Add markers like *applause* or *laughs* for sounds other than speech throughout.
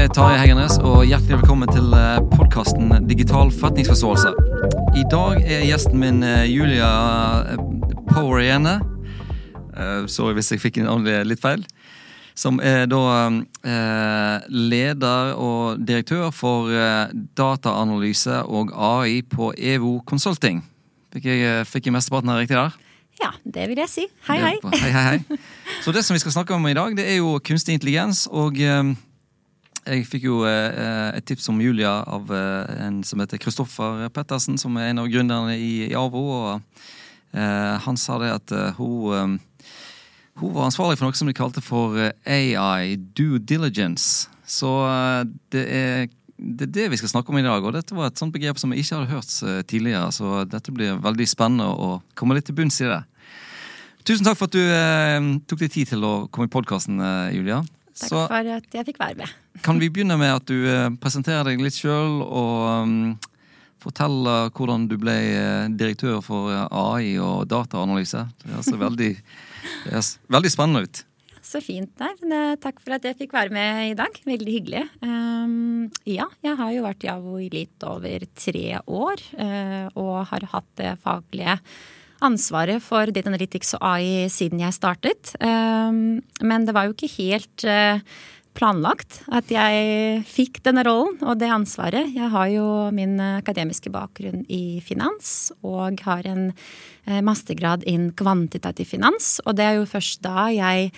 er Tarjei Heggenes, og hjertelig velkommen til podkasten Digital forretningsforståelse. I dag er gjesten min eh, Julia eh, Power Jene. Eh, sorry hvis jeg fikk en litt feil. Som er da leder og direktør for dataanalyse og AI på EVO Consulting. Fikk jeg, fikk jeg mesteparten her riktig der? Ja, det vil jeg si. Hei, hei. hei, hei, hei. Så det som vi skal snakke om i dag, det er jo kunstig intelligens. Og eh, jeg fikk jo eh, et tips om Julia av eh, en som heter Kristoffer Pettersen, som er en av gründerne i, AVO. Og han sa det at hun, hun var ansvarlig for noe som de kalte for AI due diligence. Så det er det er det vi skal snakke om i dag. og Dette var et sånt begrep som jeg ikke hadde hørt tidligere. Så dette blir veldig spennende å komme litt til bunns i det. Tusen takk for at du eh, tok deg tid til å komme i podkasten, eh, Julia. Takk Så, for at jeg fikk være med. kan vi begynne med at du eh, presenterer deg litt sjøl, og um, forteller hvordan du ble eh, direktør for eh, AI og dataanalyse? Det altså veldig, *laughs* veldig spennende ut. Så fint. Eh, takk for at jeg fikk være med i dag. Veldig hyggelig. Um, ja, jeg har jo vært i AVO i litt over tre år, uh, og har hatt det faglige ansvaret for Data Analytics og AI siden jeg startet. Ehm, men det var jo ikke helt eh, planlagt at jeg fikk denne rollen og det ansvaret. Jeg har jo min akademiske bakgrunn i finans og har en eh, mastergrad innen kvantitativ finans. Og det er jo først da jeg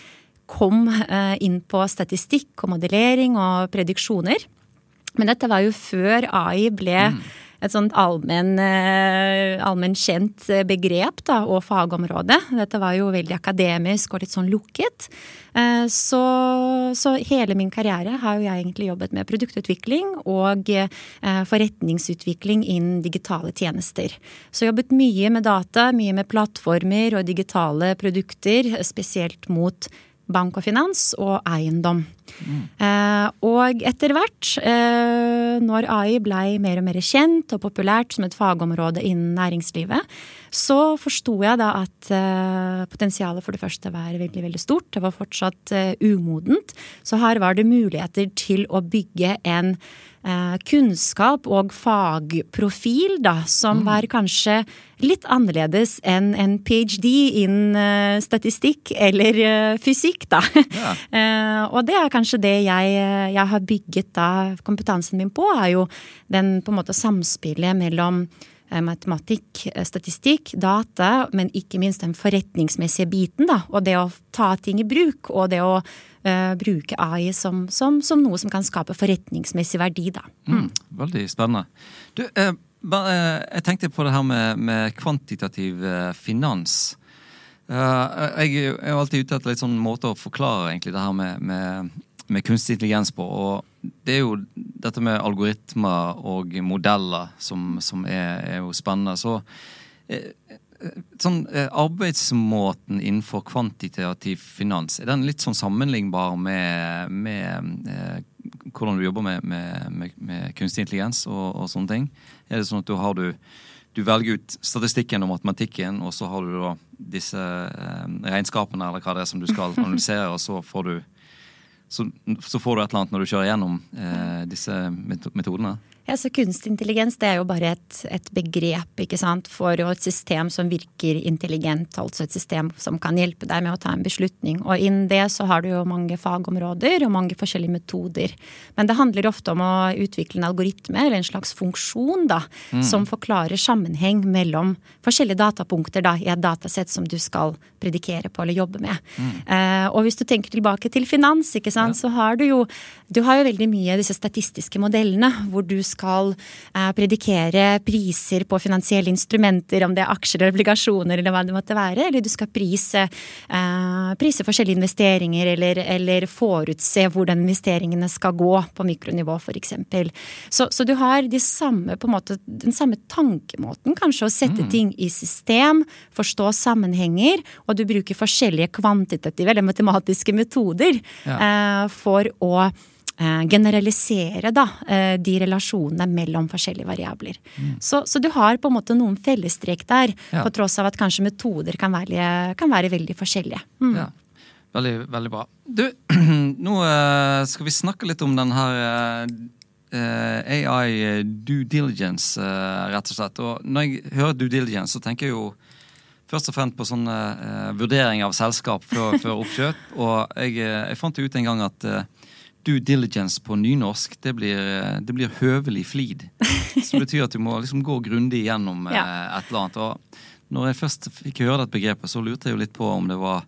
kom eh, inn på statistikk og modellering og prediksjoner. Men dette var jo før AI ble mm et sånt allmenn eh, allmen kjent eh, begrep da, og fagområde. Dette var jo veldig akademisk og litt sånn lukket. Eh, så, så hele min karriere har jo jeg egentlig jobbet med produktutvikling og forretningsutvikling innen digitale tjenester. Så jeg jobbet mye med data, mye med plattformer og digitale produkter, spesielt mot bank og finans og eiendom. Mm. Eh, og etter hvert, eh, når AI blei mer og mer kjent og populært som et fagområde innen næringslivet, så forsto jeg da at eh, potensialet for det første var veldig, veldig stort. Det var fortsatt eh, umodent. Så her var det muligheter til å bygge en eh, kunnskap og fagprofil da, som mm. var kanskje litt annerledes enn en ph.d. innen uh, statistikk eller uh, fysikk, da. Ja. uh, *laughs* og det er kanskje det jeg, jeg, har bygget da kompetansen min på, er jo den på en måte samspillet mellom matematikk, statistikk, data, men ikke minst den forretningsmessige biten, da. Og det å ta ting i bruk, og det å bruke AI som, som, som, noe som kan skape forretningsmessig verdi, da. Mm. Mm, veldig spennende. Du, Eh, jeg tenkte på det her med, med kvantitativ eh, finans. Uh, jeg er jo alltid ute etter litt sånn måte å forklare egentlig det her med, med, med, kunstig intelligens på. Og det er jo dette med algoritmer og modeller som, som er, er, jo spennende. Så sånn arbeidsmåten innenfor kvantitativ finans, er den litt sånn sammenlignbar med, med hvordan du jobber med, med, med kunstig intelligens og, og, sånne ting? Er det sånn at du har du du velger ut statistikken og matematikken, og så har du da disse eh, regnskapene eller hva det er som du skal analysere, og så får du så, så får du et eller annet når du kjører gjennom eh, disse metodene? Ja, så Kunstig intelligens det er jo bare et, et begrep ikke sant, for et system som virker intelligent. Altså et system som kan hjelpe deg med å ta en beslutning. Og innen det så har du jo mange fagområder og mange forskjellige metoder. Men det handler ofte om å utvikle en algoritme eller en slags funksjon da, mm. som forklarer sammenheng mellom forskjellige datapunkter da, i et datasett som du skal predikere på eller jobbe med. Mm. Uh, og hvis du tenker tilbake til finans, ikke sant, ja. så har du jo du har jo veldig mye disse statistiske modellene hvor du skal eh, predikere priser på finansielle instrumenter, om det er aksjer eller obligasjoner eller hva det måtte være. Eller du skal prise, eh, prise forskjellige investeringer eller, eller, forutse hvordan investeringene skal gå på mikronivå f.eks. Så, så du har de samme, måte, den samme tankemåten kanskje å sette mm. ting i system, forstå sammenhenger, og du bruker forskjellige kvantitative eller matematiske metoder ja. eh, for å generalisere da, eh, de relasjonene mellom forskjellige variabler. Mm. Så, så, du har på en måte noen fellestrekk der, ja. på tross av at kanskje metoder kan være, kan være veldig forskjellige. Mm. Ja. Veldig, veldig bra. Du, *clears throat* nå uh, skal vi snakke litt om den her uh, AI due diligence, rett og slett. Og når jeg hører due diligence, så tenker jeg jo først og fremst på sånne vurderinger av selskap før, før oppkjøp. Og jeg, jeg, fant ut en gang at due diligence på nynorsk, det blir, det blir høvelig flid. Som betyr at du må liksom gå grundig gjennom ja. et eller annet. Og når jeg først fikk høre dette begrepet, så lurte jeg jo litt på om det var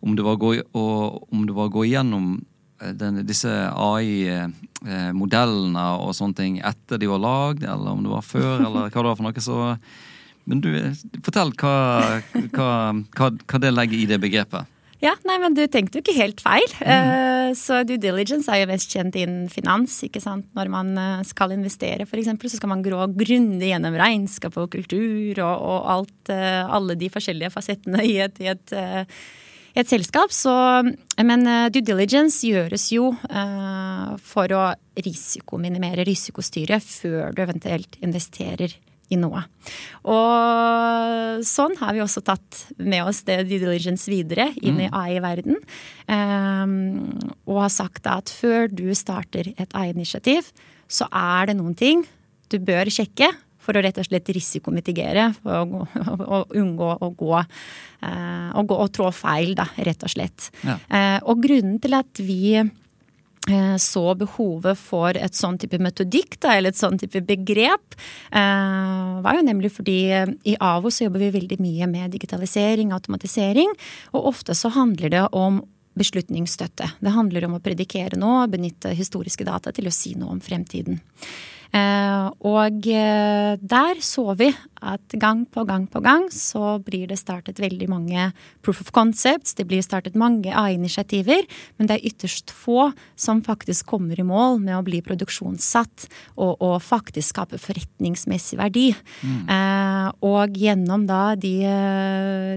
om det var å gå, om det var å gå igjennom eh, den, disse AI-modellene eh, og sånne ting etter de var lagd, eller om det var før, eller hva det var for noe. så men du, fortell hva, hva, hva, hva det legger i det begrepet. Ja, nei, men du tenkte jo ikke helt feil. Mm. Uh, så due diligence er jo mest kjent innen finans. ikke sant? Når man skal investere, f.eks., så skal man grå grundig gjennom regnskap og kultur og, og alt, uh, alle de forskjellige fasettene i et, i et i et selskap. Så, men eh, due diligence gjøres jo for å risikominimere risikostyret før du eventuelt investerer i noe. Og sånn har vi også tatt med oss det due diligence videre inn i mm. AI-verden. Um, og har sagt at før du starter et AI-initiativ, så er det noen ting du bør sjekke for å rett og slett risikomitigere og, og, og unngå å gå, eh, gå og trå feil, da, rett og slett. Ja. Eh, og grunnen til at vi så behovet for et sånn type metodikk, da, eller et sånn type begrep, eh, var jo nemlig fordi i AVO så jobber vi veldig mye med digitalisering, automatisering, og ofte så handler det om beslutningsstøtte. Det handler om å predikere noe, benytte historiske data til å si noe om fremtiden. Eh, og eh, der så vi at gang på gang på gang så blir det startet veldig mange proof of concepts, det blir startet mange AI-initiativer, men det er ytterst få som faktisk kommer i mål med å bli produksjonssatt og, og faktisk skape forretningsmessig verdi. Mm. Eh, og gjennom da de,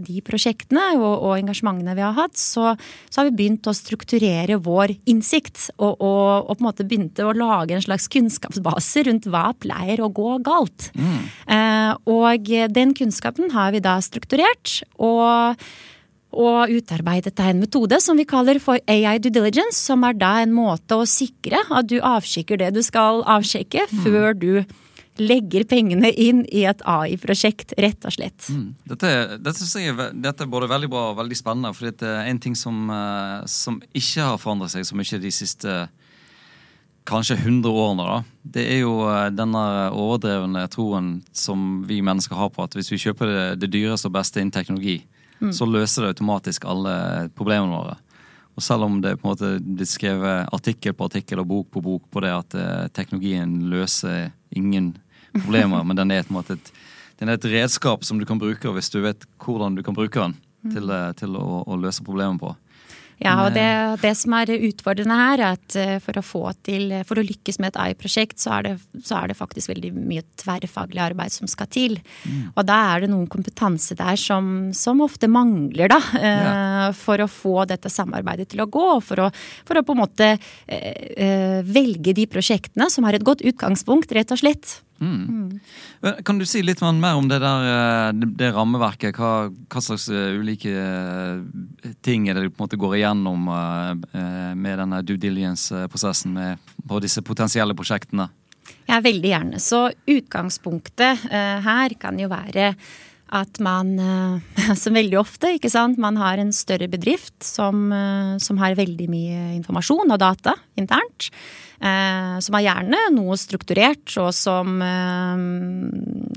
de prosjektene og, og, engasjementene vi har hatt, så, så, har vi begynt å strukturere vår innsikt og, og, og på en måte begynte å lage en slags kunnskapsbase rundt hva pleier å gå galt. Mm. Eh, og den kunnskapen har vi da strukturert. og og utarbeidet en metode som vi kaller for AI due diligence, som er da en måte å sikre at du avsjekker det du skal avsjekke, mm. før du legger pengene inn i et AI-prosjekt, rett og slett. Mm. Dette, dette, dette, er både veldig bra og veldig spennende, for det er en ting som, eh, som ikke har forandret seg så mye de siste kanskje 100 årene, da. Det er jo eh, denne overdrevne troen som vi mennesker har på at hvis vi kjøper det, det dyreste og beste innen teknologi, mm. så løser det automatisk alle problemene våre. Og selv om det på en måte blir skrevet artikkel på artikkel og bok på bok på det at uh, teknologien løser ingen problemer, *laughs* men den er, måte et, den er et redskap som du kan bruke hvis du vet hvordan du kan bruke den mm. til, eh, til å, å løse problemet på. Ja, og det, det, som er utfordrende her, er at eh, for å få til, for å lykkes med et AI-prosjekt, så, så, er det faktisk veldig mye tverrfaglig arbeid som skal til. Mm. Og da er det noen kompetanse der som, som ofte mangler, da. Eh, ja. For å få dette samarbeidet til å gå. For å, for å på en måte eh, velge de prosjektene som har et godt utgangspunkt, rett og slett. Mm. Kan du si litt mer om det der eh, det rammeverket? Hva, hva, slags eh, ulike eh, ting er det du på en måte går igjennom med denne due diligence-prosessen på disse potensielle prosjektene? Ja, veldig gjerne. Så utgangspunktet her kan jo være at man, *laughs* som veldig ofte, ikke sant, man har en større bedrift som, som har veldig mye informasjon og data internt. Eh, som er gjerne noe strukturert, og som eh,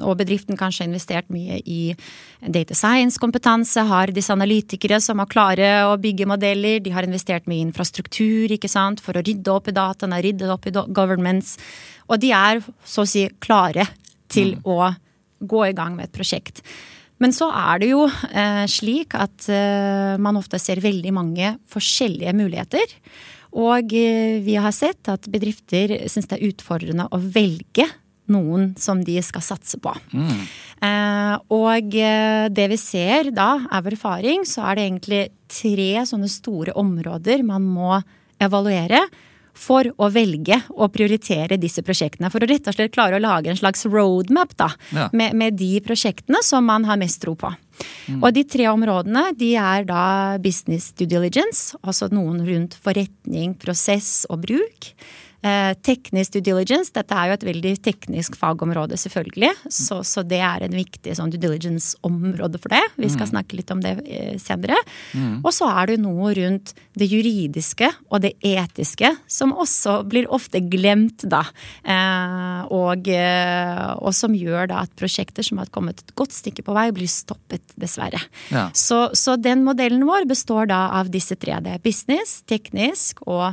Og bedriften kanskje har investert mye i data science-kompetanse, har disse analytikere som har klare å bygge modeller, de har investert mye i infrastruktur ikke sant, for å rydde opp i dataene, rydde opp i governments, og de er så å si klare til mm. å gå i gang med et prosjekt. Men så er det jo eh, slik at eh, man ofte ser veldig mange forskjellige muligheter. Og eh, vi har sett at bedrifter syns det er utfordrende å velge noen som de skal satse på. Mm. Eh, og eh, det vi ser da, av erfaring, så er det egentlig tre sånne store områder man må evaluere for å velge å prioritere disse prosjektene. For å rett og slett klare å lage en slags roadmap da, Ja. med, med de prosjektene som man har mest tro på. Mm. Og de tre områdene de er da business due diligence, altså noen rundt forretning, prosess og bruk. Eh, teknisk due diligence, dette er jo et veldig teknisk fagområde, selvfølgelig. Så, så det er en viktig sånn due diligence-område for det. Vi skal snakke litt om det eh, senere. Og så er det noe rundt det juridiske og det etiske, som også blir ofte glemt, da. Eh, og, og som gjør da at prosjekter som har kommet et godt stykke på vei, blir stoppet, dessverre. Ja. Så, så den modellen vår består da av disse tre. Det er business, teknisk og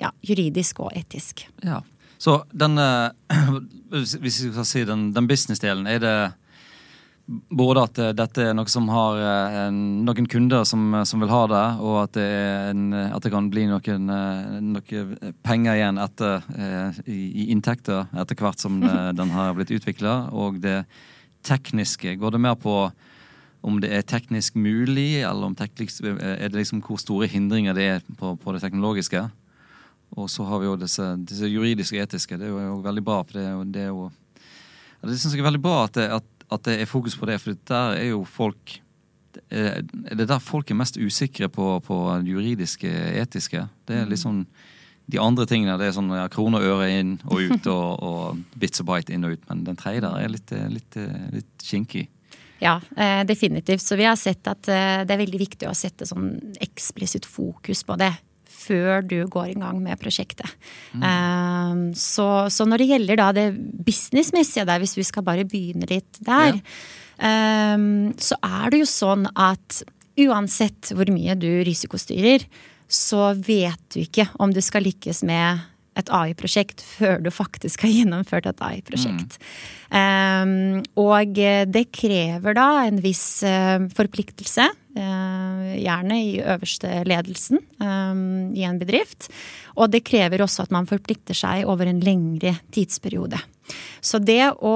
ja, juridisk og etisk. Ja. Så den eh, *clears throat* Hvis vi skal si den, den business-delen, er det både at eh, dette er noe som har eh, en, noen kunder som, som vil ha det, og at det, en, at det kan bli noen, noen, penger igjen etter, i, inntekter etter hvert som *laughs* den har blitt utvikla. Og det tekniske, går det mer på om det er teknisk mulig, eller om teknisk, er det liksom hvor store hindringer det er på, på det teknologiske? Og så har vi jo disse, disse juridiske og etiske. Det er jo, veldig bra. for Det det er jo det synes jeg er veldig bra at det, at, at det er fokus på det, for der er jo folk Det er det der folk er mest usikre på, på juridiske, etiske? Det er liksom De andre tingene det er sånn ja, krone og øre inn og ut, og, og bits og bite inn og ut. Men den tredje der er litt, litt, litt kinky. Ja, eh, definitivt. Så vi har sett at eh, det er veldig viktig å sette sånn eksplisitt fokus på det før du går i gang med prosjektet. Eh, så, så når det gjelder da det businessmessige der, hvis vi skal bare begynne litt der, eh, så er det jo sånn at uansett hvor mye du risikostyrer, så vet du ikke om du skal lykkes med et AI-prosjekt før du faktisk har gjennomført et AI-prosjekt. Um, og det krever da en viss uh, forpliktelse, gjerne i øverste ledelsen um, i en bedrift. Og det krever også at man forplikter seg over en lengre tidsperiode. Så det å,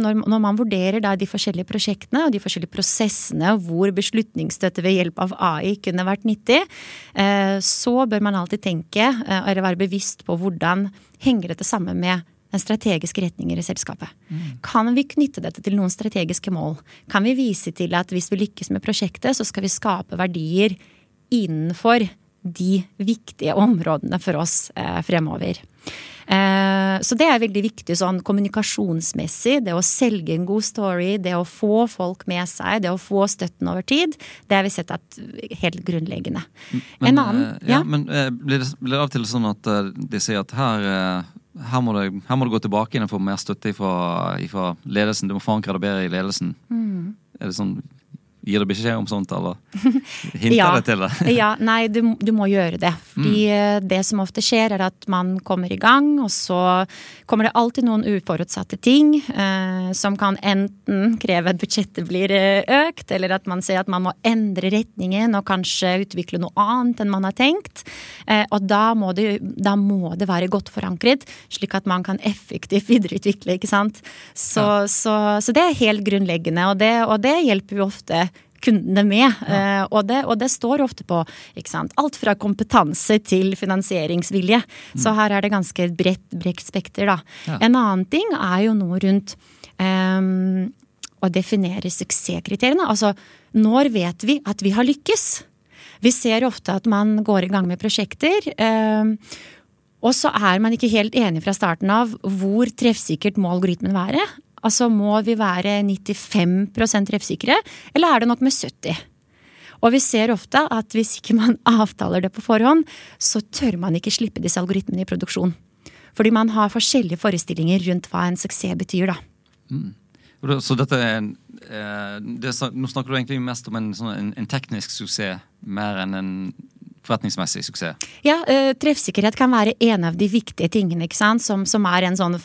når, når man vurderer de forskjellige prosjektene og de forskjellige prosessene hvor beslutningsstøtte ved hjelp av AI kunne vært nyttig, eh, så bør man alltid tenke eh, eller være bevisst på hvordan henger dette sammen med strategiske retninger i selskapet. Kan vi knytte dette til noen strategiske mål? Kan vi vise til at hvis vi lykkes med prosjektet, så skal vi skape verdier innenfor de viktige områdene for oss eh, fremover? Eh, så det er veldig viktig sånn kommunikasjonsmessig. Det å selge en god story, det å få folk med seg, det å få støtten over tid. Det har vi sett at helt grunnleggende. Men, en annen, eh, ja, men eh, blir, det, blir det av og til sånn at eh, de sier at her, her, må du, her må du, gå tilbake inn og få mer støtte fra ledelsen? Du må forankre det bedre i ledelsen. Mm. Er det sånn Gir du beskjed om sånt, eller *laughs* hinter Ja. det til det? ja, nei, du, du må gjøre det. Fordi Mm. eh, det som ofte skjer, er at man kommer i gang, og så kommer det alltid noen uforutsatte ting eh, som kan enten kreve at budsjettet blir eh, økt, eller at man ser at man må endre retningen og kanskje utvikle noe annet enn man har tenkt. Eh, og da må, det, da må det være godt forankret, slik at man kan effektivt videreutvikle, ikke sant. Så, så, så det er helt grunnleggende, og det, og det hjelper jo ofte kundene med. Ja. og, det, og det står ofte på ikke sant? alt fra kompetanse til finansieringsvilje. Så her er det ganske bredt, bredt spekter. Da. Ja. En annen ting er jo noe rundt um, å definere suksesskriteriene. Altså når vet vi at vi har lykkes? Vi ser ofte at man går i gang med prosjekter. Um, og så er man ikke helt enig fra starten av hvor treffsikkert må algoritmen være. Altså må vi være 95% treffsikre, eller er det nok med 70 Og vi ser ofte at hvis ikke man *laughs* avtaler det på forhånd, så tør man ikke slippe disse algoritmene i produksjon. Fordi man har forskjellige forestillinger rundt hva en suksess betyr, da. Mm. Så dette er en, eh, det, Nå snakker du egentlig mest om en, sånn, en teknisk suksess mer enn en forretningsmessig suksess. Ja, eh, treffsikkerhet kan være en av de viktige tingene, ikke sant? Som, som er en sånn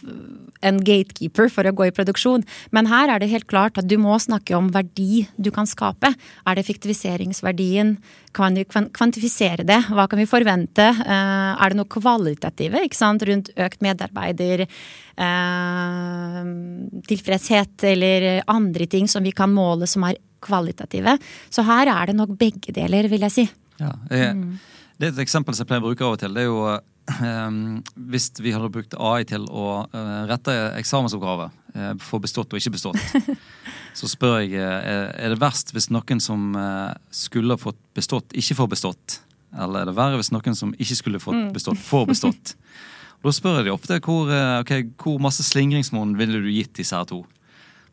en gatekeeper for å gå i produksjon. Men her er det helt klart at du må snakke om verdi du kan skape. Er det effektiviseringsverdien? Kan du kvantifisere det? Hva kan vi forvente? Eh, er det noe kvalitative ikke sant? rundt økt medarbeider? Eh, tilfredshet eller andre ting som vi kan måle som er kvalitative. Så her er det nok begge deler, vil jeg si. Ja, jeg, Det er et eksempel som jeg pleier å bruke av og til. Det er jo um, *clears throat* hvis vi hadde brukt AI til å uh, rette eksamensoppgave, uh, for bestått og ikke bestått, *laughs* så spør jeg uh, er det verst hvis noen som skulle fått bestått, ikke får bestått? Eller er det verre hvis noen som ikke skulle fått mm. bestått, får bestått? Og *laughs* Da spør jeg de ofte hvor, okay, hvor masse slingringsmonn ville du gitt disse her to?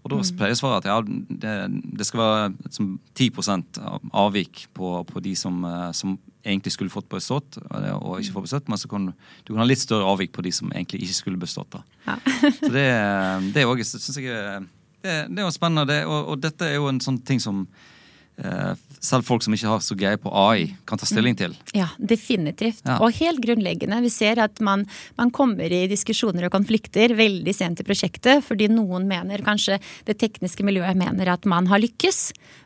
Og da mm. pleier svaret at ja, det, det, skal være liksom, 10% avvik på, på de som, som egentlig skulle fått bestått, og ikke får bestått, men så kan du kan ha litt større avvik på de som egentlig ikke skulle bestått. Ja. så det, det, er også, jeg, det, det er jo spennende, det, og, og, dette er jo en sånn ting som Eh, selv folk som ikke har så greie på AI, kan ta stilling til. Ja, definitivt. Ja. Og helt grunnleggende. Vi ser at man, man, kommer i diskusjoner og konflikter veldig sent i prosjektet, fordi noen mener, kanskje det tekniske miljøet mener at man har lykkes,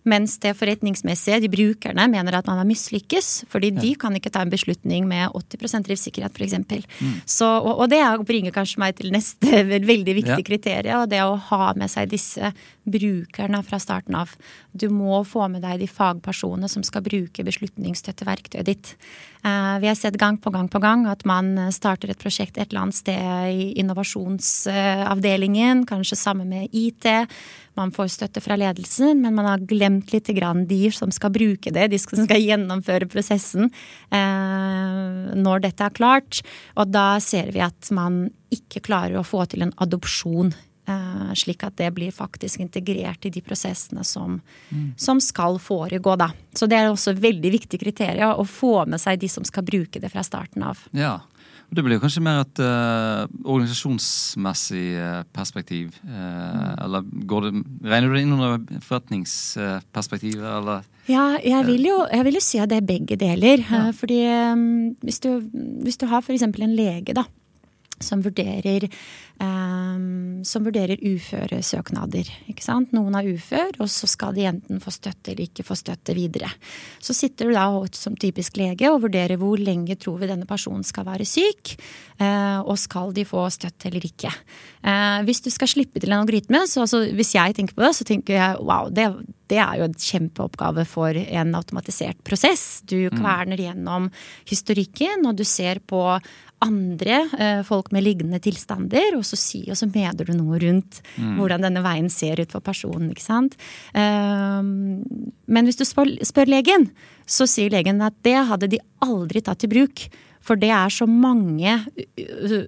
mens det forretningsmessige, de brukerne, mener at man har mislykkes. Fordi ja. de kan ikke ta en beslutning med 80 driftssikkerhet, f.eks. Mm. Og, og det bringer kanskje meg til neste *laughs* veldig viktig ja. kriterium, og det å ha med seg disse brukerne fra starten av. Du må få med deg de fagpersonene som skal bruke beslutningsstøtteverktøyet ditt. Eh, vi har sett gang på gang på gang at man starter et prosjekt et eller annet sted i innovasjonsavdelingen, kanskje sammen med IT. Man får støtte fra ledelsen, men man har glemt litt de som skal bruke det, de som skal gjennomføre prosessen eh, når dette er klart. Og da ser vi at man ikke klarer å få til en adopsjon Eh, slik at det blir faktisk integrert i de prosessene som, mm. som, skal foregå, da. Så det er også veldig viktig kriterium å få med seg de som skal bruke det fra starten av. Ja, det blir kanskje mer et uh, organisasjonsmessig uh, perspektiv. Uh, mm. Eller går det, regner du det inn under forretningsperspektivet, eller? Ja, jeg vil, jo, jeg vil, jo, si at det er begge deler. Ja. fordi um, hvis, du, hvis du har f.eks. en lege, da som vurderer, um, som vurderer uføresøknader. Noen er ufør, og så skal de enten få støtte eller ikke få støtte videre. Så sitter du da som typisk lege og vurderer hvor lenge tror vi denne personen skal være syk, uh, og skal de få støtte eller ikke. Uh, hvis du skal slippe til en algoritme, så altså, hvis jeg tenker på det, så tenker jeg wow, det, det er jo en kjempeoppgave for en automatisert prosess. Du mm. kverner gjennom historikken, og du ser på andre eh, folk med lignende tilstander, og så, si, og så meder du noe rundt mm. hvordan denne veien ser ut for personen. ikke sant? Um, men hvis du spør, spør legen, så sier legen at det hadde de aldri tatt i bruk. For det er så mange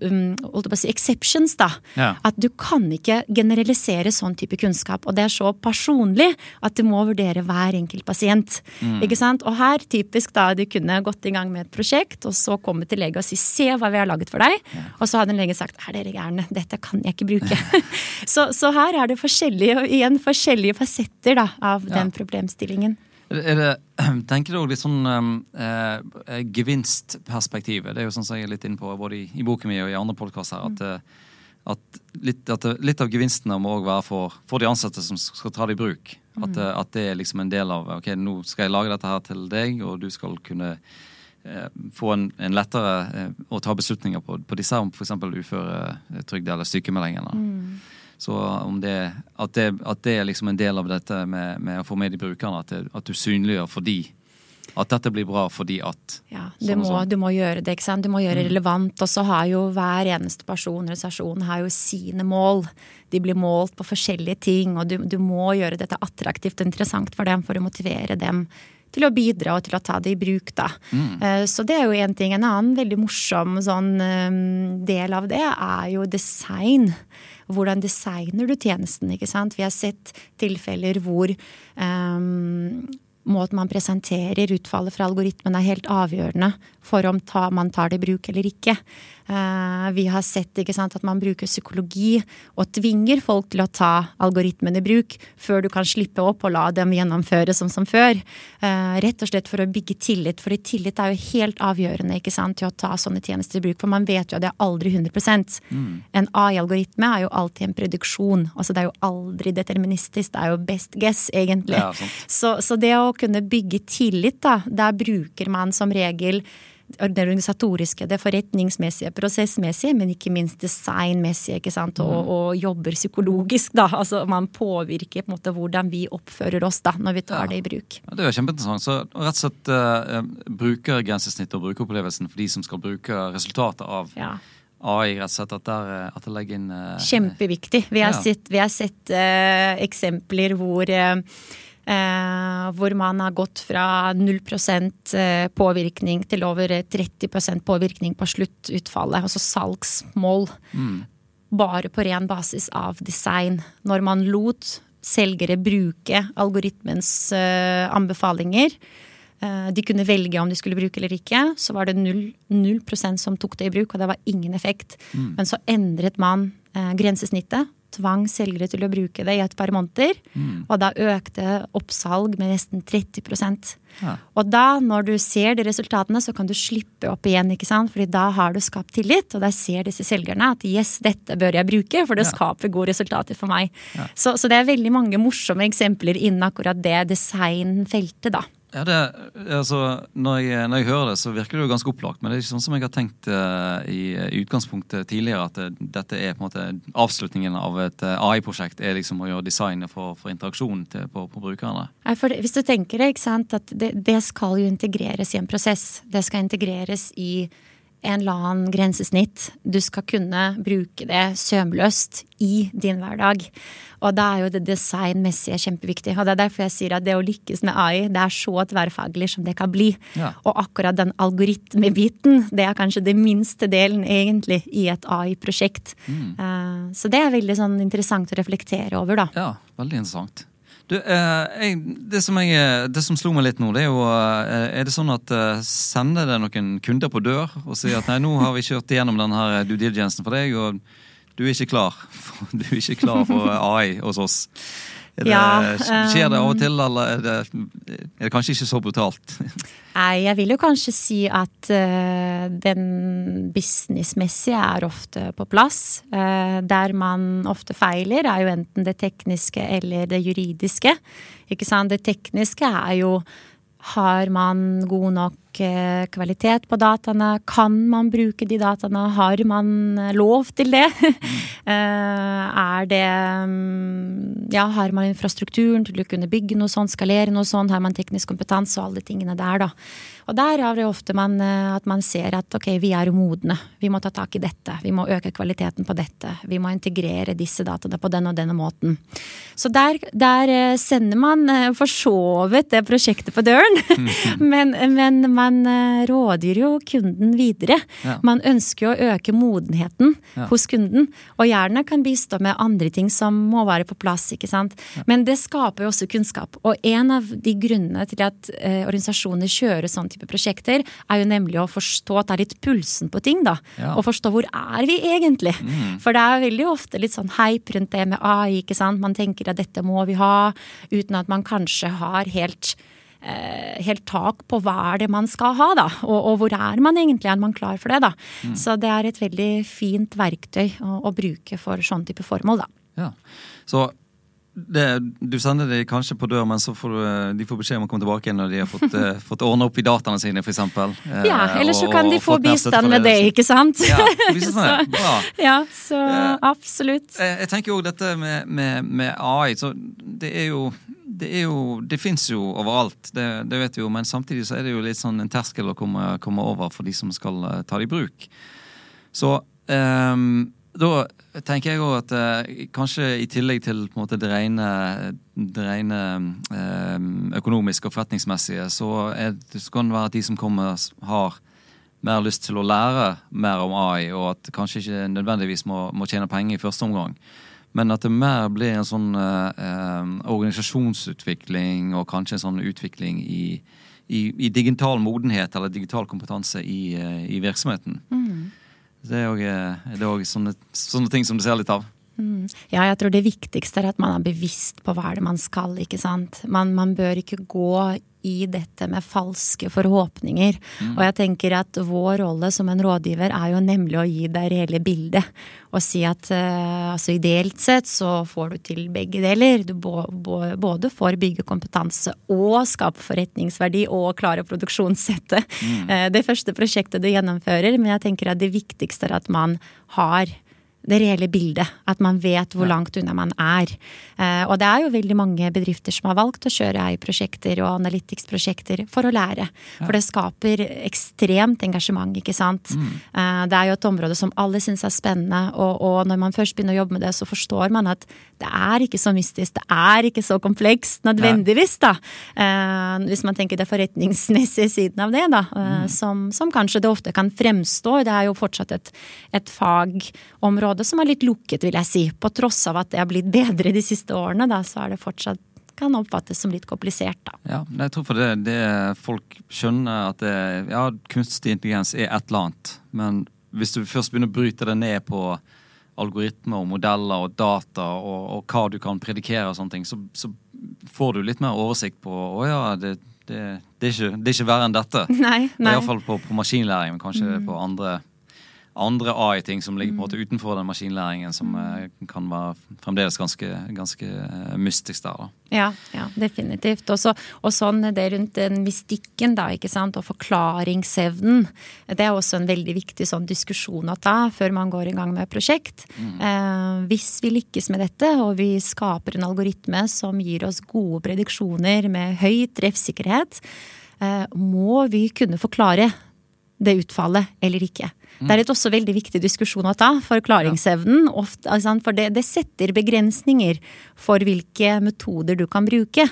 um, si, exceptions, da. Ja. At du kan ikke generalisere sånn type kunnskap. Og det er så personlig at du må vurdere hver enkelt pasient. Mm. Ikke sant? Og her typisk da du kunne gått i gang med et prosjekt, og så komme til lege og si 'se hva vi har laget for deg'. Ja. Og så hadde en lege sagt 'er dere gærne, dette kan jeg ikke bruke'. *laughs* så, så, her er det forskjellige, igjen forskjellige fasetter da, av ja. den problemstillingen. Det, *clears throat* tenker du òg litt sånn eh, eh, gevinstperspektivet? Det er jo sånn som jeg er litt inne på både i, i boken min og i andre podkaster. At, mm. at, litt, at, litt, av gevinstene må òg være for, for, de ansatte som skal ta det i bruk. At, mm. at, det er liksom en del av ok, nå skal jeg lage dette her til deg, og du skal kunne eh, få en, en lettere eh, å ta beslutninger på, på disse om f.eks. uføretrygd eller sykemelding. Mm. Så det, at, det, at, det, er liksom en del av dette med, med å få med de brukerne, at, det, at du synliggjør for de at dette blir bra fordi at Ja, du, sånn må, sånn. du må, gjøre det, ikke sant. Du må gjøre det mm. relevant. Og så har jo hver eneste person, organisasjon, har jo sine mål. De blir målt på forskjellige ting, og du, du må gjøre dette attraktivt og interessant for dem for å motivere dem til å bidra og til å ta det i bruk. Da. Mm. Eh, så det er jo én ting. En annen veldig morsom sånn, eh, del av det er jo design. Hvordan designer du tjenesten? ikke sant? Vi har sett tilfeller hvor um, måten man presenterer utfallet fra algoritmen er helt avgjørende for om ta, man tar det i bruk eller ikke. Uh, vi har sett sant, at man bruker psykologi og tvinger folk til å ta algoritmen i bruk før du kan slippe opp og la dem gjennomføre som som før. Uh, rett og slett for å bygge tillit, for tillit er jo helt avgjørende ikke sant, til å ta sånne tjenester i bruk. For man vet jo at det er aldri 100 mm. En AI-algoritme er jo alltid en produksjon. Altså det er jo aldri deterministisk, det er jo best guess, egentlig. Ja, så, så det å kunne bygge tillit, da, der bruker man som regel det organisatoriske, det forretningsmessige, prosessmessige, men ikke minst designmessige, ikke sant, og, Mm. og jobber psykologisk, da. Altså man påvirker på en måte hvordan vi oppfører oss da, når vi tar Ja. det i bruk. Ja, det er jo kjempeinteressant. Så rett og slett bruker grensesnittet og brukeropplevelsen for de som skal bruke resultatet av Ja. AI, rett og slett at der, eh, at det legger inn uh, Kjempeviktig. Vi har Ja. sett, vi har sett uh, eksempler hvor eh, eh, hvor man har gått fra 0 eh, påvirkning til over 30% påvirkning på sluttutfallet, altså salgsmål. mm, Bare på ren basis av design. Når man lot selgere bruke algoritmens eh, anbefalinger, eh, de kunne velge om de skulle bruke eller ikke, så var det null, null prosent som tok det i bruk, og det var ingen effekt. mm. Men så endret man eh, grensesnittet, tvang selgere til å bruke det i et par måneder, Mm. og da økte oppsalg med nesten 30 Ja. Og da, når du ser de resultatene, så kan du slippe opp igjen, ikke sant? Fordi da har du skapt tillit, og da ser disse selgerne at yes, dette bør jeg bruke, for det Ja. skaper gode resultater for meg. Ja. Så, så det er veldig mange morsomme eksempler innen akkurat det designfeltet, da. Ja, det, altså, når, jeg, når jeg hører det, så virker det jo ganske opplagt. Men det er ikke sånn som jeg har tenkt uh, i, utgangspunktet tidligere, at det, dette er på en måte avslutningen av et uh, AI-prosjekt. er liksom å gjøre designet for, for interaksjon til, på, på brukerne. Ja, For det- hvis du tenker det, ikke sant, at det, det skal jo integreres i en prosess. Det skal integreres i en eller annen grensesnitt. Du skal kunne bruke det sømløst i din hverdag. Og da er jo det designmessige kjempeviktig. Og det er derfor jeg sier at det å lykkes med AI, det er så tverrfaglig som det kan bli. Ja. Og akkurat den algoritmebiten, det er kanskje det minste delen egentlig i et AI-prosjekt. Eh, Så det er veldig sånn interessant å reflektere over, da. Ja, veldig interessant. Du, eh, jeg, det, som jeg, eh, det som slo meg litt nå, det er jo eh, Er det sånn at eh, sender det noen kunder på dør og sier at nei, nå har vi kjørt igjennom den her due diligencen for deg, og du er ikke klar *laughs* du er ikke klar for AI hos oss? Det, Ja, skjer det av og um, til, eller er det, er det kanskje ikke så brutalt? *laughs* Nei, jeg vil jo kanskje si at uh, den businessmessige er ofte på plass. Uh, der man ofte feiler, er jo enten det tekniske eller det juridiske. Ikke sant? Det tekniske er jo har man god nok kvalitet på dataene? Kan man bruke de dataene? Har man eh, lov til det? *laughs* Eh, er det mm, Ja, har man infrastrukturen til å kunne bygge noe sånt, skalere noe sånt? Har man teknisk kompetanse og alle de tingene der, da? Og der er det ofte man, eh, at man ser at ok, vi er modne. Vi må ta tak i dette. Vi må øke kvaliteten på dette. Vi må integrere disse dataene på den og denne måten. Så der, der sender man for så vidt det prosjektet på døren. *laughs* *laughs* men, men man eh, rådgir jo kunden videre. Ja. Man ønsker jo å øke modenheten Ja. hos kunden, og gjerne kan bistå med andre ting som må være på plass. ikke sant? Men det skaper jo også kunnskap. Og en av de grunnene til at eh, organisasjoner kjører sånn type prosjekter, er jo nemlig å forstå, at det er litt pulsen på ting, da. Ja. Og forstå hvor er vi egentlig? For det er veldig ofte litt sånn hype rundt det med AI, ikke sant. Man tenker at dette må vi ha, uten at man kanskje har helt helt tak på hva er det man skal ha, da. Og, og hvor er man egentlig? Er man klar for det, da? Så det er et veldig fint verktøy å, å bruke for sånn type formål, da. Ja. Så det, du sender dem kanskje på dør, men så får du, de får beskjed om å komme tilbake igjen når de har fått, uh, *laughs* fått ordna opp i dataene sine, f.eks. Ja, eller så kan de få bistand med det, ikke sant? Ja, *laughs* så. Bra. Ja, så Eh, absolutt. Jeg, jeg tenker jo dette med, med, med AI, så det er jo det, er jo, det fins jo overalt, det, det vet vi jo, men samtidig så er det jo litt sånn en terskel å komme, komme over for de som skal eh, ta det i bruk. Så um, da tenker jeg òg at eh, kanskje i tillegg til på en måte det rene, det rene eh, økonomiske og forretningsmessige, så, er, så kan det være at de som kommer, har mer lyst til å lære mer om AI, og at kanskje ikke nødvendigvis må, må tjene penger i første omgang. Men at det mer blir en sånn eh, eh, organisasjonsutvikling og kanskje en sånn utvikling i, i, i digital modenhet eller digital kompetanse i, eh, i virksomheten. Det er òg er også sånne, sånne ting som du ser litt av. Mm. Ja, jeg tror det viktigste er at man er bevisst på hva er det man skal, ikke sant. Man, man bør ikke gå i dette med falske forhåpninger. Mm. Og jeg tenker at vår rolle som en rådgiver er jo nemlig å gi deg reelle bildet. Og si at eh, altså ideelt sett så får du til begge deler. Du både får bygge kompetanse og skape forretningsverdi og klare produksjonssettet. Mm. Eh, det første prosjektet du gjennomfører. Men jeg tenker at det viktigste er at man har det reelle bildet. At man vet hvor langt unna man er. Eh, og det er jo veldig mange bedrifter som har valgt å kjøre AI-prosjekter og Analytics-prosjekter for å lære. For det skaper ekstremt engasjement, ikke sant. Mm. Eh, det er jo et område som alle syns er spennende, og, og, når man først begynner å jobbe med det, så forstår man at det er ikke så mystisk, det er ikke så komplekst nødvendigvis, da. Eh, hvis man tenker det forretningsmessige siden av det, da. Mm. Som, som, kanskje det ofte kan fremstå. Det er jo fortsatt et, et fagområde område som er litt lukket, vil jeg si. På tross av at det har blitt bedre de siste årene, da, så er det fortsatt kan oppfattes som litt komplisert, da. Ja, jeg tror for det, det folk skjønner at det, ja, kunstig intelligens er et eller annet. Men hvis du først begynner å bryte det ned på algoritmer og modeller og data og, og hva du kan predikere og sånne ting, så, så, får du litt mer oversikt på å ja, det, det, er ikke, det er ikke verre enn dette. *laughs* Nei, nei. Iallfall på, på maskinlæring, men kanskje mm. på andre andre AI-ting som ligger på en måte mm. utenfor den maskinlæringen, som uh, kan være fremdeles ganske, ganske uh, mystisk der. da. Ja, ja definitivt. Også, og sånn det rundt den mystikken da, ikke sant, og forklaringsevnen. Det er også en veldig viktig sånn diskusjon å ta før man går i gang med et prosjekt. Mm. Eh, hvis vi lykkes med dette, og vi skaper en algoritme som gir oss gode prediksjoner med høy treffsikkerhet, må vi kunne forklare det utfallet eller ikke. Det er et også veldig viktig diskusjon å ta. Forklaringsevnen. Ofte, for det, det, setter begrensninger for hvilke metoder du kan bruke.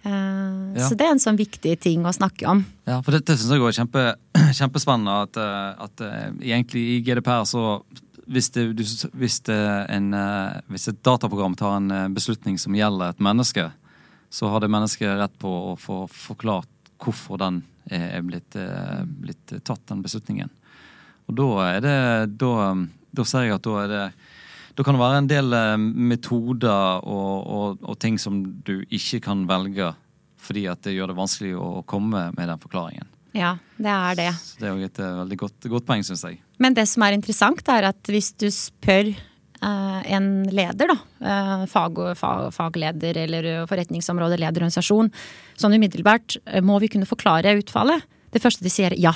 Uh, ja. Så det er en sånn viktig ting å snakke om. Ja, for dette syns jeg er kjempe, *clears throat* kjempespennende. At, eh, at, eh, egentlig i GDPR så hvis, det, hvis, det en, hvis, et dataprogram tar en beslutning som gjelder et menneske, så har det mennesket rett på å få forklart hvorfor den er blitt, blitt tatt, den beslutningen. Og da er det Da, da ser jeg at da er det da kan det være en del eh, metoder og, og, og, ting som du ikke kan velge fordi at det gjør det vanskelig å komme med den forklaringen. Ja, det er det. Så det er jo et eh, veldig godt, godt poeng, syns jeg. Men det som er interessant, er at hvis du spør uh, en leder, da, uh, fag, fag, fagleder eller forretningsområdeleder organisasjon, sånn umiddelbart, må vi kunne forklare utfallet? Det første de sier ja.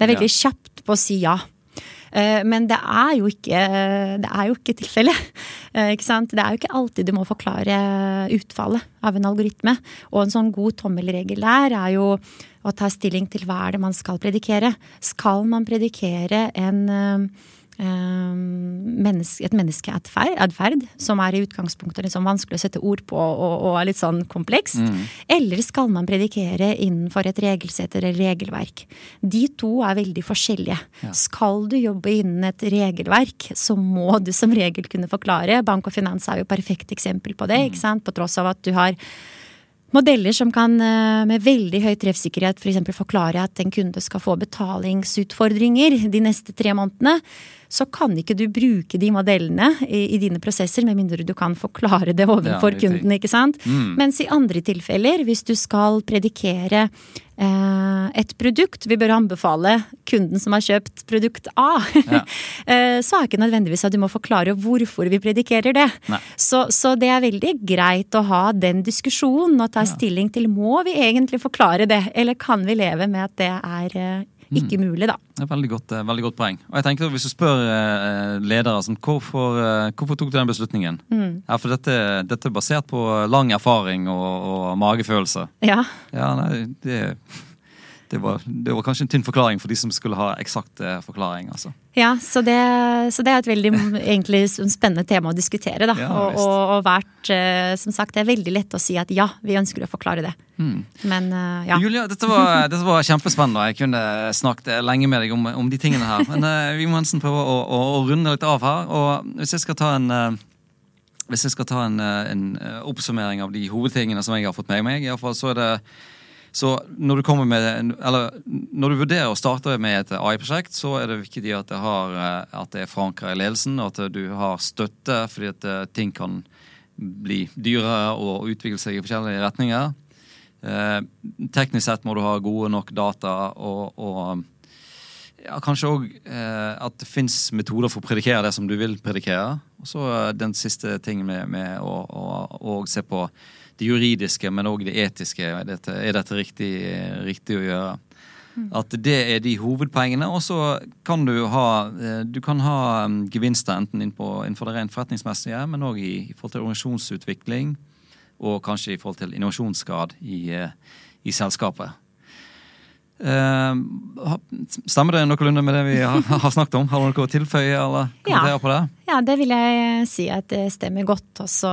Det er veldig ja. kjapt på å si ja. Eh, men det er jo ikke, det er jo ikke tilfellet. *laughs* Eh, ikke sant? Det er jo ikke alltid du må forklare utfallet av en algoritme. Og en sånn god tommelregel der er jo å ta stilling til hva er det man skal predikere. Skal man predikere en eh, menneske, et menneskeatferd som er i utgangspunktet sånn vanskelig å sette ord på og, og er litt sånn komplekst? Mm. Eller skal man predikere innenfor et regelsett eller regelverk? De to er veldig forskjellige. Ja. Skal du jobbe innen et regelverk, så må du som regel kunne forklare. Bank og finans er jo perfekt eksempel på det, mm. på tross av at du har Modeller som kan eh, med veldig høy treffsikkerhet f.eks. For forklare at en kunde skal få betalingsutfordringer de neste tre månedene, så kan ikke du bruke de modellene i, i dine prosesser, med mindre du kan forklare det overfor ja, kunden. ikke sant? Mm. Mens i andre tilfeller, hvis du skal predikere eh, et produkt vi bør anbefale kunden som har kjøpt produkt A, ja. *laughs* eh, så er ikke nødvendigvis at du må forklare hvorfor vi predikerer det. Så, så, det er veldig greit å ha den diskusjonen og ta stilling til må vi egentlig forklare det, eller kan vi leve med at det er eh, ikke mm. mulig, da. Det er veldig godt, eh, veldig godt poeng. Og jeg tenker Hvis du spør eh, ledere sånn, hvorfor, eh, hvorfor, tok du den beslutningen? Mm. Ja, for dette, dette, er basert på lang erfaring og, og magefølelse. Ja. ja nei, det det var, det var, kanskje en tynn forklaring for de som skulle ha eksakt forklaring. altså. Ja, så det, så det er et veldig egentlig, spennende tema å diskutere. da. Ja, og, og, og vært, eh, som sagt, Det er veldig lett å si at ja, vi ønsker å forklare det. Mm. Men uh, ja. Julia, dette var, *laughs* dette var, kjempespennende. Jeg kunne snakket lenge med deg om, om de tingene her. Men vi må nesten prøve å, å, å, runde litt av her. Og hvis jeg skal ta en hvis jeg skal ta en, en, oppsummering av de hovedtingene som jeg har fått med meg, i fall, så er det så når du med, når du vurderer å starte med et AI-prosjekt, så er det viktig at det, har, eh, at det er forankra i ledelsen, og at du har støtte, fordi at eh, ting kan bli dyrere og utvikle seg i forskjellige retninger. Eh, teknisk sett må du ha gode nok data og, og ja, kanskje òg eh, at det fins metoder for å predikere det som du vil predikere. Og så den siste tingen med, med å, å, å, se på det juridiske, men òg det etiske. Er dette, er dette riktig, riktig, å gjøre? Mm. At det er de hovedpoengene. Og så kan du ha eh, du kan ha mm, gevinster enten innenfor det rent forretningsmessige, men òg i, i, forhold til organisasjonsutvikling. Og kanskje i forhold til innovasjonsgrad i, eh, i selskapet. Uh, stemmer det noenlunde med det vi har, *laughs* har, snakket om? Har du noe å tilføye eller kommentere ja. på det? Ja, det vil jeg si at det stemmer godt. Og så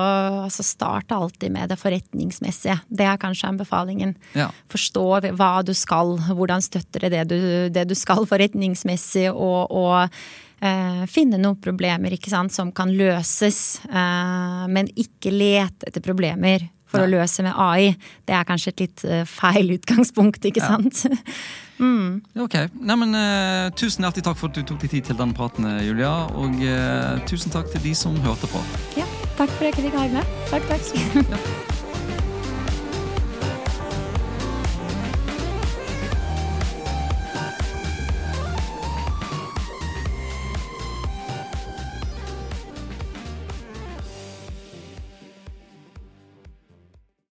altså starte alltid med det forretningsmessige. Det er kanskje anbefalingen. Ja. Forstå hva du skal, hvordan støtter det det du, det du skal forretningsmessig, og, og uh, finne noen problemer ikke sant, som kan løses. Uh, men ikke lete etter problemer for ja. å løse med AI. Det er kanskje et litt uh, feil utgangspunkt, ikke ja. sant? *laughs* mm. Ok. Neimen, uh, tusen hjertelig takk for at du tok deg tid til denne praten, eh, Julia. Og uh, tusen takk til de som hørte på. Ja, takk for at jeg fikk være med. Takk, takk.